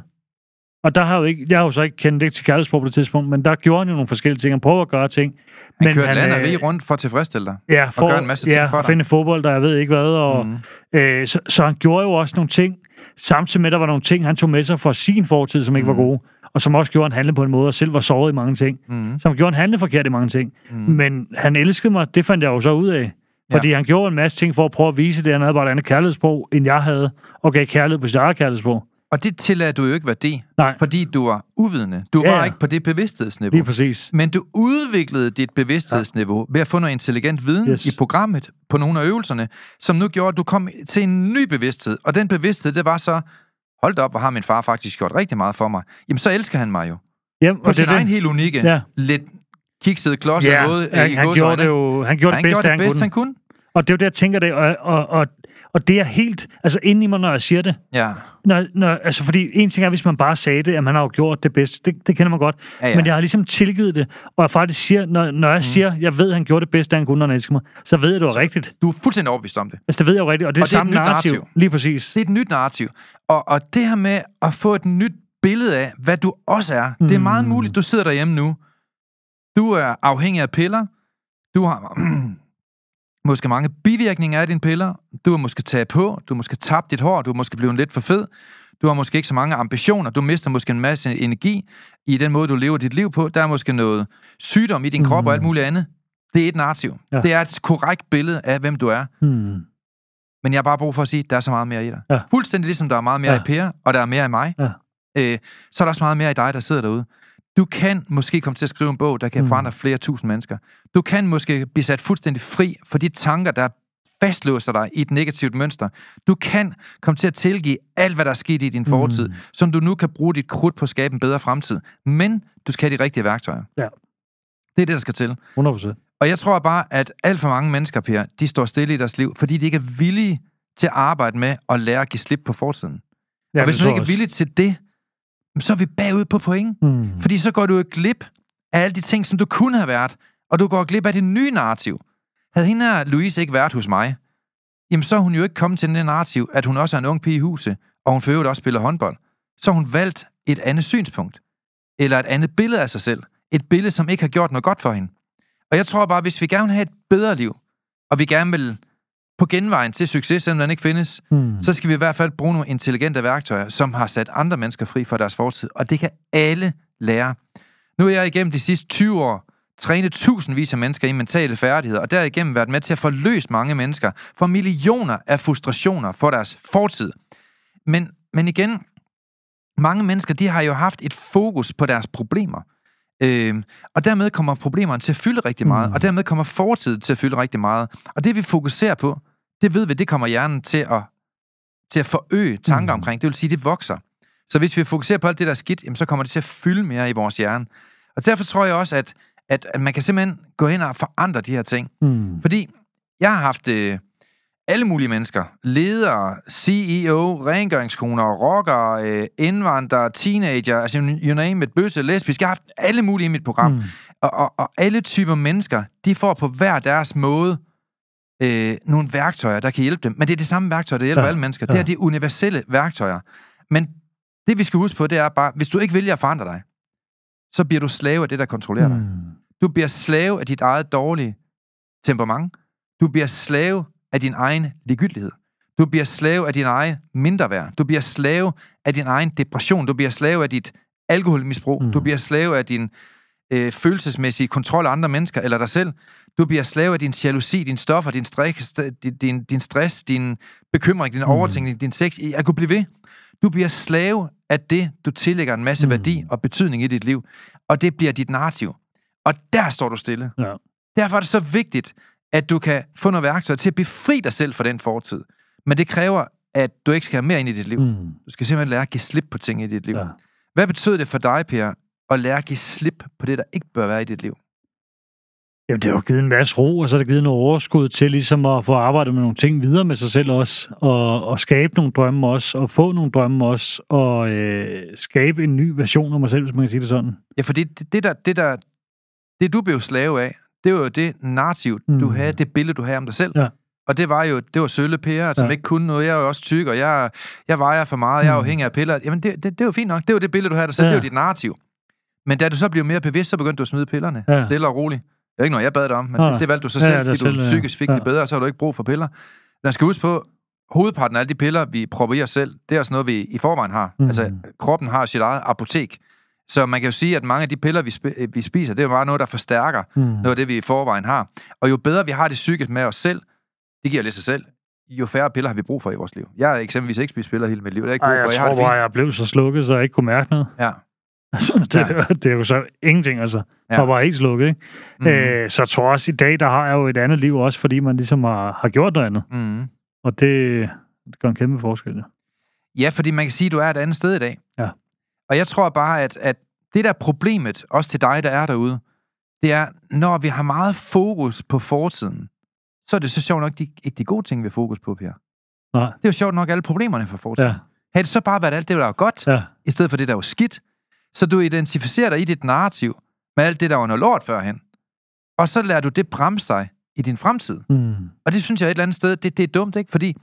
Og der har jo ikke, jeg har jo så ikke kendt det til kærlighedsprog på det tidspunkt, men der gjorde han jo nogle forskellige ting. Han prøver at gøre ting. Han kørte land og øh, rige rundt for at tilfredsstille dig. ja, for, gøre en masse ting ja, for dig. finde fodbold, der jeg ved ikke hvad. Og, Mm. mm. øh, så, så han gjorde jo også nogle ting, samtidig med, at der var nogle ting, han tog med sig fra sin fortid, som ikke Mm. var gode, og som også gjorde, at han handlede på en måde, og selv var såret i mange ting. Mm. Som gjorde, at han handlede forkert i mange ting. Mm. Men han elskede mig, det fandt jeg jo så ud af. Fordi ja. han gjorde en masse ting for at prøve at vise det, han havde bare et andet kærlighedssprog, end jeg havde, og gav kærlighed på sit eget kærlighedssprog. Og det tillader du jo ikke værdi, Nej, fordi du var uvidende. Du Ja, var ja. ikke på det bevidsthedsniveau. lige præcis. Men du udviklede dit bevidsthedsniveau ved at få noget intelligent viden Yes. i programmet på nogle af øvelserne, som nu gjorde, at du kom til en ny bevidsthed. Og den bevidsthed, det var så, hold da op, hvor har min far faktisk gjort rigtig meget for mig. Jamen, så elsker han mig jo. Jamen, På og sin det, er egen det. helt unikke, Ja. lidt kiksede klodset Ja, måde. han, i han, gåseøjne. gjorde det jo han gjorde han det bedste, han bedste, kunne. han kunne. Og det er jo det, jeg tænker det, og, og, og, og det er helt, altså inde i mig, når jeg siger det, Ja. når, når, altså fordi en ting er, hvis man bare sagde det, at man har jo gjort det bedste, det, det kender man godt, Ja, ja. men jeg har ligesom tilgivet det, og jeg faktisk siger, når, når jeg mm. siger, jeg ved, at han gjorde det bedste, han kunne, når han elsker mig, så ved jeg, det var rigtigt. Du er fuldstændig overbevist om det. Altså, det ved jeg jo rigtigt, og det er Og det er et samme nyt narrativ. narrativ. Lige præcis. Det er et nyt narrativ. Og, og det her med at få et nyt billede af, hvad du også er, mm. det er meget Mm. muligt, du sidder derhjemme nu. Du er afhængig af piller. Du har måske mange bivirkninger af dine piller. Du har måske taget på. Du har måske tabt dit hår. Du har måske blevet lidt for fed. Du har måske ikke så mange ambitioner. Du mister måske en masse energi i den måde, du lever dit liv på. Der er måske noget sygdom i din krop og alt muligt andet. Det er et narrativ. Ja. Det er et korrekt billede af, hvem du er. Hmm. Men jeg har bare brug for at sige, at der er så meget mere i dig. Ja. Fuldstændig ligesom der er meget mere Ja. i Per, og der er mere i mig. Ja. Øh, så er der også meget mere i dig, der sidder derude. Du kan måske komme til at skrive en bog, der kan Mm. forandre flere tusind mennesker. Du kan måske blive sat fuldstændig fri for de tanker, der fastlåser dig i et negativt mønster. Du kan komme til at tilgive alt, hvad der er sket i din fortid, Mm. som du nu kan bruge dit krudt på at skabe en bedre fremtid. Men du skal have de rigtige værktøjer. Ja. Det er det, der skal til. 100% Og jeg tror bare, at alt for mange mennesker, Per, de står stille i deres liv, fordi de ikke er villige til at arbejde med at lære at give slip på fortiden. Ja, og hvis du ikke er villig til det, så er vi bagud på point. Hmm. Fordi så går du jo glip af alle de ting, som du kunne have været, og du går glip af det nye narrativ. Havde hende her, Louise, ikke været hos mig, jamen så er hun jo ikke kommet til det narrativ, at hun også er en ung pige i huset, og hun for øvrigt også spiller håndbold. Så hun valgt et andet synspunkt, eller et andet billede af sig selv. Et billede, som ikke har gjort noget godt for hende. Og jeg tror bare, hvis vi gerne vil have et bedre liv, og vi gerne vil på genvejen til succes, selvom den ikke findes, Hmm. så skal vi i hvert fald bruge nogle intelligente værktøjer, som har sat andre mennesker fri fra deres fortid. Og det kan alle lære. Nu er jeg igennem de sidste 20 år trænet tusindvis af mennesker i mentale færdigheder, og derigennem været med til at forløse mange mennesker for millioner af frustrationer for deres fortid. Men, men igen, mange mennesker, de har jo haft et fokus på deres problemer. Øhm, og dermed kommer problemerne til at fylde rigtig meget, Mm. og dermed kommer fortiden til at fylde rigtig meget. Og det vi fokuserer på, det ved vi, det kommer hjernen til at, til at forøge tanker Mm. omkring. Det vil sige, det vokser. Så hvis vi fokuserer på alt det, der er skidt, jamen, så kommer det til at fylde mere i vores hjerne. Og derfor tror jeg også, at, at, at man kan simpelthen gå hen og forandre de her ting. Hmm. Fordi jeg har haft øh, alle mulige mennesker. Ledere, CEO, rengøringskoner, rockere, øh, indvandrere, teenager, altså you name it, bøsse, lesbisk. Jeg har haft alle mulige i mit program. Hmm. Og, og, og alle typer mennesker, de får på hver deres måde øh, nogle værktøjer, der kan hjælpe dem. Men det er det samme værktøj, der hjælper Ja, alle mennesker. ja. Det er de universelle værktøjer. Men det, vi skal huske på, det er bare, hvis du ikke vælger at forandre dig, så bliver du slave af det, der kontrollerer dig. Hmm. Du bliver slave af dit eget dårlige temperament. Du bliver slave af din egen ligegyldighed. Du bliver slave af din egen mindreværd. Du bliver slave af din egen depression. Du bliver slave af dit alkoholmisbrug. Mm. Du bliver slave af din øh, følelsesmæssige kontrol af andre mennesker eller dig selv. Du bliver slave af din jalousi, din stoffer, din stress, din, din, din stress, din bekymring, din Mm. overtænkning, din sex. Jeg kunne blive ved. Du bliver slave af det, du tillægger en masse Mm. værdi og betydning i dit liv. Og det bliver dit narrativ. Og der står du stille. Ja. Derfor er det så vigtigt, at du kan få nogle værktøjer til at befri dig selv fra den fortid. Men det kræver at du ikke skal have mere ind i dit liv. Mm. Du skal simpelthen lære at give slip på ting i dit liv. Ja. Hvad betød det for dig, Per, at lære at give slip på det, der ikke bør være i dit liv? Jamen, det har jo givet en masse ro, og så har det givet noget overskud til ligesom at få arbejdet med nogle ting videre med sig selv også, og, og skabe nogle drømme også, og få nogle drømme også, og øh, skabe en ny version af mig selv, hvis man kan sige det sådan. Ja, fordi det, det, der, det, der, det du blev slave af, det var jo det narrativ, mm. du havde, det billede, du havde om dig selv. Ja. Og det var jo, det var Sølle Per, som ja. Ja. ikke kunne noget. Jeg er jo også tyk, og jeg, jeg vejer for meget, jeg er Mm. afhængig af piller. Jamen, det, det, det var fint nok. Det var det billede, du havde dig selv. Ja. Ja. Det var dit narrativ. Men da du så blev mere bevidst, så begyndte du at smide pillerne. Ja. Ja. Stille og roligt. Det er ikke noget, jeg bad dig om, men Nej. det, det valgte du så Ja, selv, ja, fordi du selv, ja. psykisk fik Ja. det bedre, så har du ikke brug for piller. Man skal huske på, hovedparten af alle de piller, vi propper i os selv, det er også noget, vi i forvejen har. Mm. Altså, kroppen har sit eget apotek. Så man kan jo sige, at mange af de piller, vi, sp- vi spiser, det er jo bare noget, der forstærker Mm. noget af det, vi i forvejen har. Og jo bedre vi har det psykisk med os selv, det giver lidt sig selv, jo færre piller har vi brug for i vores liv. Jeg har eksempelvis ikke spist piller hele mit liv. Det er ikke Ej, brug for. jeg Jeg har tror det bare, jeg blev så slukket, så jeg ikke kunne mærke noget. Ja. Altså, det, ja. det er jo så ingenting, altså. Ja. Og bare helt slukket, ikke? Mm. Øh, så jeg tror også, i dag, der har jeg jo et andet liv også, fordi man ligesom har, har gjort noget andet. Mm. Og det, det gør en kæmpe forskel, ja. Ja, fordi man kan sige, at du er et andet sted i dag. Ja. Og jeg tror bare, at, at det der er problemet, også til dig, der er derude, det er, når vi har meget fokus på fortiden, så er det så sjovt nok de, ikke de gode ting, vi har fokus på, Per. Nej. Det er jo sjovt nok alle problemerne fra fortiden. Ja, Ja. Havde det så bare været alt det, der var godt, ja. i stedet for det, der var skidt, så du identificerer dig i dit narrativ med alt det, der var noget lort førhen. Og så lader du det bremse dig i din fremtid. Mm. Og det synes jeg et eller andet sted, det, det er dumt, ikke? Fordi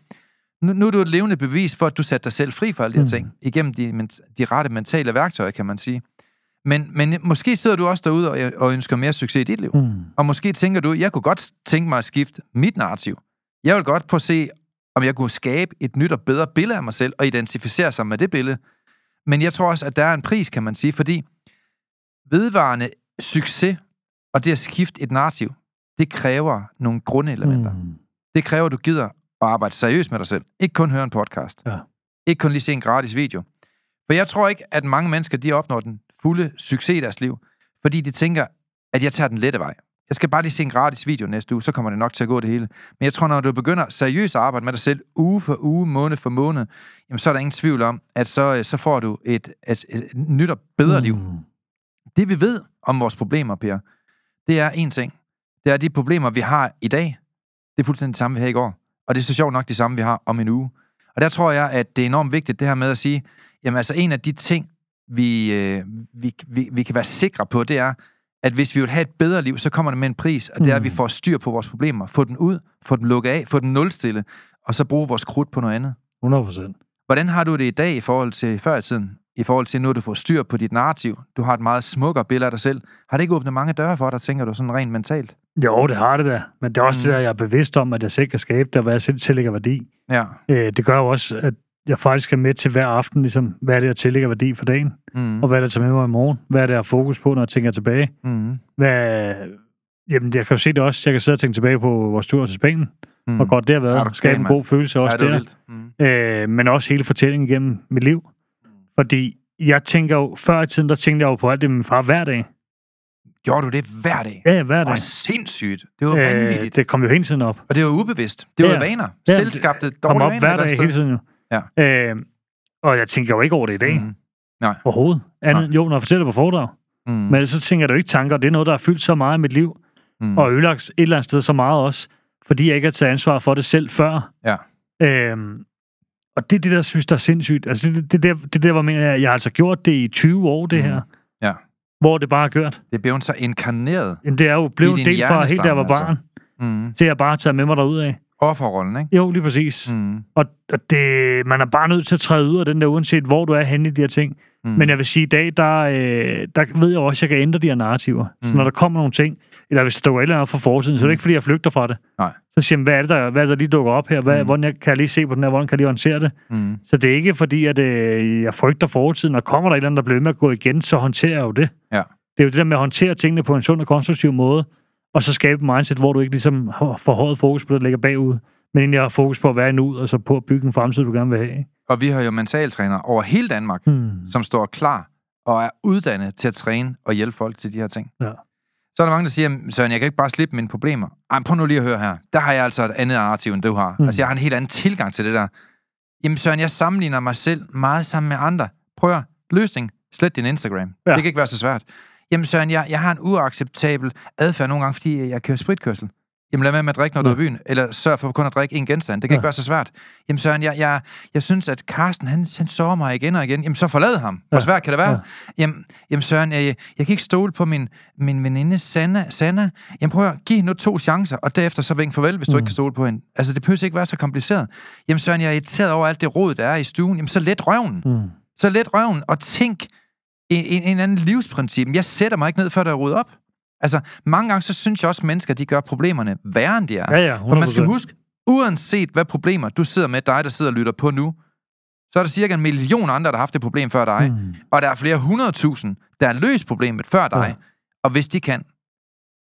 nu, nu er du et levende bevis for, at du satte dig selv fri for alle de her Mm. ting, igennem de, men- de rette mentale værktøjer, kan man sige. Men, men måske sidder du også derude og, og ønsker mere succes i dit liv. Mm. Og måske tænker du, jeg kunne godt tænke mig at skifte mit narrativ. Jeg vil godt prøve at se, om jeg kunne skabe et nyt og bedre billede af mig selv, og identificere sig med det billede. Men jeg tror også, at der er en pris, kan man sige, fordi vedvarende succes og det at skifte et narrativ, det kræver nogle grundelementer. Mm. Det kræver, at du gider at arbejde seriøst med dig selv. Ikke kun høre en podcast. Ja. Ikke kun lige se en gratis video. For jeg tror ikke, at mange mennesker, de opnår den fulde succes i deres liv, fordi de tænker, at jeg tager den lette vej. Jeg skal bare lige se en gratis video næste uge, så kommer det nok til at gå det hele. Men jeg tror, når du begynder seriøst at arbejde med dig selv, uge for uge, måned for måned, jamen, så er der ingen tvivl om, at så, så får du et, et, et nyt og bedre liv. Mm. Det vi ved om vores problemer, Per, det er en ting. Det er de problemer, vi har i dag. Det er fuldstændig det samme, vi havde i går. Og det er så sjovt nok det samme, vi har om en uge. Og der tror jeg, at det er enormt vigtigt, det her med at sige, jamen altså en af de ting, vi, øh, vi, vi, vi kan være sikre på, det er, at hvis vi vil have et bedre liv, så kommer det med en pris, og det er, at vi Mm. får styr på vores problemer. Få den ud, få den lukket af, få den nulstille, og så bruge vores krudt på noget andet. 100 procent. Hvordan har du det i dag i forhold til før i tiden? I forhold til, nu at du får styr på dit narrativ. Du har et meget smukkere billede af dig selv. Har det ikke åbnet mange døre for dig, tænker du, sådan rent mentalt? Jo, det har det da. Men det er også Mm. det, der, jeg er bevidst om, at jeg selv kan skabe det, og hvad jeg selv tillægger værdi. Ja. Øh, det gør jo også, at jeg faktisk er med til hver aften, ligesom, hvad er det, jeg tillægger værdi for dagen, Mm. og hvad er det, jeg tager med mig i morgen, hvad er det, jeg har fokus på, når jeg tænker tilbage. Mm. Hvad, jamen, jeg kan jo se det også, jeg kan sidde og tænke tilbage på vores tur til Spanien, Mm. hvor godt det har været, skabe en god følelse også ja, det er der. Mm. øh, men også hele fortællingen igennem mit liv. Fordi jeg tænker jo, før i tiden, der tænkte jeg jo på alt det med min far hver dag. Gjorde du det hver dag? Ja, hver Det dag. var sindssygt. Det var vanvittigt. Øh, det kom jo hele tiden op. Og det var ubevidst. Det var Ja. vaner. Ja, Selvskabte, Kom dårlige op vaner. hver et eller dag hele tiden jo. Øh, og jeg tænker jo ikke over det i dag. Mm. Mm. Overhovedet. Andet, jo, når jeg fortæller på foredrag. Mm. Men så tænker jeg jo ikke tanker. Det er noget, der har fyldt så meget i mit liv. Mm. Og ødelagt et eller andet sted så meget også. Fordi jeg ikke har taget ansvar for det selv før. Ja. Øhm, og det er det, der synes, der er sindssygt. Altså, det, det, det, det, det der, hvor jeg, mener, jeg, jeg har altså gjort det i 20 år, det Mhm. her. Ja. Hvor det bare er gjort. Det blev så inkarneret. Jamen, det er jo blevet en del fra helt jeg var hjernestamme, barn, Mm. til jeg bare taget med mig derud af. Offerrollen, ikke? Jo, lige præcis. Mm. Mm. Og, og det, man er bare nødt til at træde ud af den der, uanset hvor du er henne i de her ting. Mm. Mm. Men jeg vil sige, i dag, der, øh, der ved jeg også, at jeg kan ændre de her narrativer. Mm. Så Mm. når der kommer nogle ting, eller hvis der dukker et eller andet fra fortiden, så er det Mm. ikke, fordi jeg flygter fra det. Nej. Så siger jeg, hvad er det, der, hvad er det, der lige dukker op her? Hvad, Mm. mm. Hvordan jeg, kan jeg lige se på den her? Hvordan kan jeg lige håndtere det? Mm. Så det er ikke fordi, at øh, jeg frygter fortiden, og kommer der et eller andet, der bliver ved med at gå igen, så håndterer jeg jo det. Ja. Det er jo det der med at håndtere tingene på en sund og konstruktiv måde, og så skabe en mindset, hvor du ikke ligesom har forhøjet fokus på det, der ligger bagud, men egentlig har fokus på at være nu, og så på at bygge en fremtid, du gerne vil have. ikke? Og vi har jo mentaltrænere over hele Danmark, Hmm. som står klar og er uddannet til at træne og hjælpe folk til de her ting. Ja. Så er der mange, der siger, Søren, jeg kan ikke bare slippe mine problemer. Ej, prøv nu lige at høre her. Der har jeg altså et andet narrativ, end du har. Mm. Altså, jeg har en helt anden tilgang til det der. Jamen Søren, jeg sammenligner mig selv meget sammen med andre. Prøv at løsning. Slet din Instagram. Ja. Ja. Det kan ikke være så svært. Jamen Søren, jeg, jeg har en uacceptabel adfærd nogle gange, fordi jeg kører spritkørsel. Jamen lad være med at drikke, når du er i byen. Eller sørg for kun at drikke en genstand. Det kan Ja. ikke være så svært. Jamen Søren, jeg, jeg, jeg synes, at Carsten, han, han sover mig igen og igen. Jamen så forlad ham. Hvor Ja. svært kan det være? Ja. Jamen, jamen Søren, jeg, jeg kan ikke stole på min, min veninde Sanna. Sanna. Jamen prøv at give nu to chancer, og derefter så vink farvel, hvis du Mm. ikke kan stole på hende. Altså det behøver ikke være så kompliceret. Jamen Søren, jeg er irriteret over alt det råd, der er i stuen. Jamen så let røven. Mm. Så let røven, og tænk en, en, en anden livsprincip. Jeg sætter mig ikke ned, før der er ryddet op. Altså, mange gange, så synes jeg også, at mennesker, de gør problemerne værre, end de er. Ja, ja, 100%. For man skal huske, uanset hvad problemer du sidder med, dig, der sidder og lytter på nu, så er der cirka en million andre, der har haft det problem før dig. Mm. Og der er flere hundredtusind, der har løst problemet før dig. Ja. Og hvis de kan,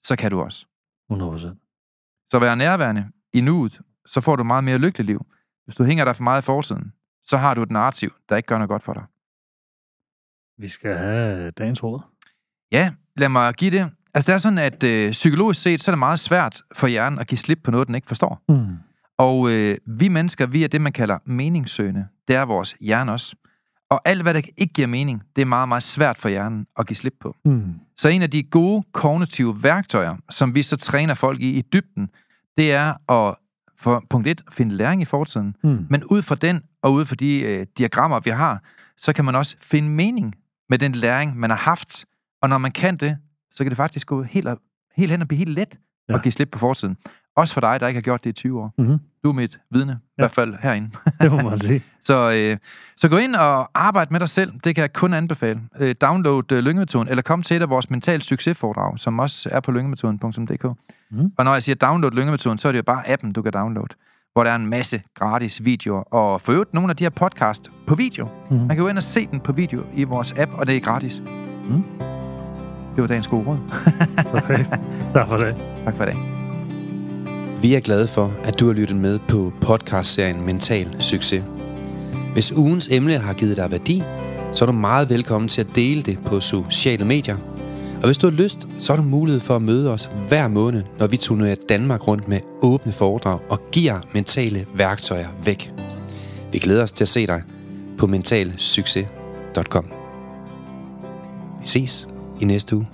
så kan du også. 100%. Så vær nærværende i nuet, så får du meget mere lykkeligt liv. Hvis du hænger dig for meget i forsiden, så har du et narrativ, der ikke gør noget godt for dig. Vi skal have dagens råd. Ja, lad mig give det. Altså, det er sådan, at øh, psykologisk set, så er det meget svært for hjernen at give slip på noget, den ikke forstår. Mm. Og øh, vi mennesker, vi er det, man kalder meningssøgende. Det er vores hjerne også. Og alt, hvad der ikke giver mening, det er meget, meget svært for hjernen at give slip på. Mm. Så en af de gode kognitive værktøjer, som vi så træner folk i i dybden, det er at, for punkt 1, finde læring i fortiden. Mm. Men ud fra den, og ud fra de øh, diagrammer, vi har, så kan man også finde mening med den læring, man har haft. Og når man kan det, så kan det faktisk gå helt, op, helt hen og blive helt let ja. Ja. at give slip på fortiden. Også for dig, der ikke har gjort det i 20 år. Mm-hmm. Du er mit vidne, i hvert fald herinde. Det må man sige. Så, øh, så gå ind og arbejde med dig selv. Det kan jeg kun anbefale. Øh, download øh, Lyngemetoden, eller kom til et af vores mental succesforedrag, som også er på lyngemetoden.dk. Mhm. Og når jeg siger download Lyngemetoden, så er det jo bare appen, du kan downloade, hvor der er en masse gratis videoer, og for øvrigt nogle af de her podcast på video. Mm. Man kan gå ind og se den på video i vores app, og det er gratis. Mhm. Det var dagens gode råd. Perfekt. Tak for det. Tak for dag. Vi er glade for, at du har lyttet med på podcastserien Mental Succes. Hvis ugens emne har givet dig værdi, så er du meget velkommen til at dele det på sociale medier. Og hvis du har lyst, så har du mulighed for at møde os hver måned, når vi turnerer Danmark rundt med åbne foredrag og giver mentale værktøjer væk. Vi glæder os til at se dig på mentalsucces.com. Vi ses i næste uge.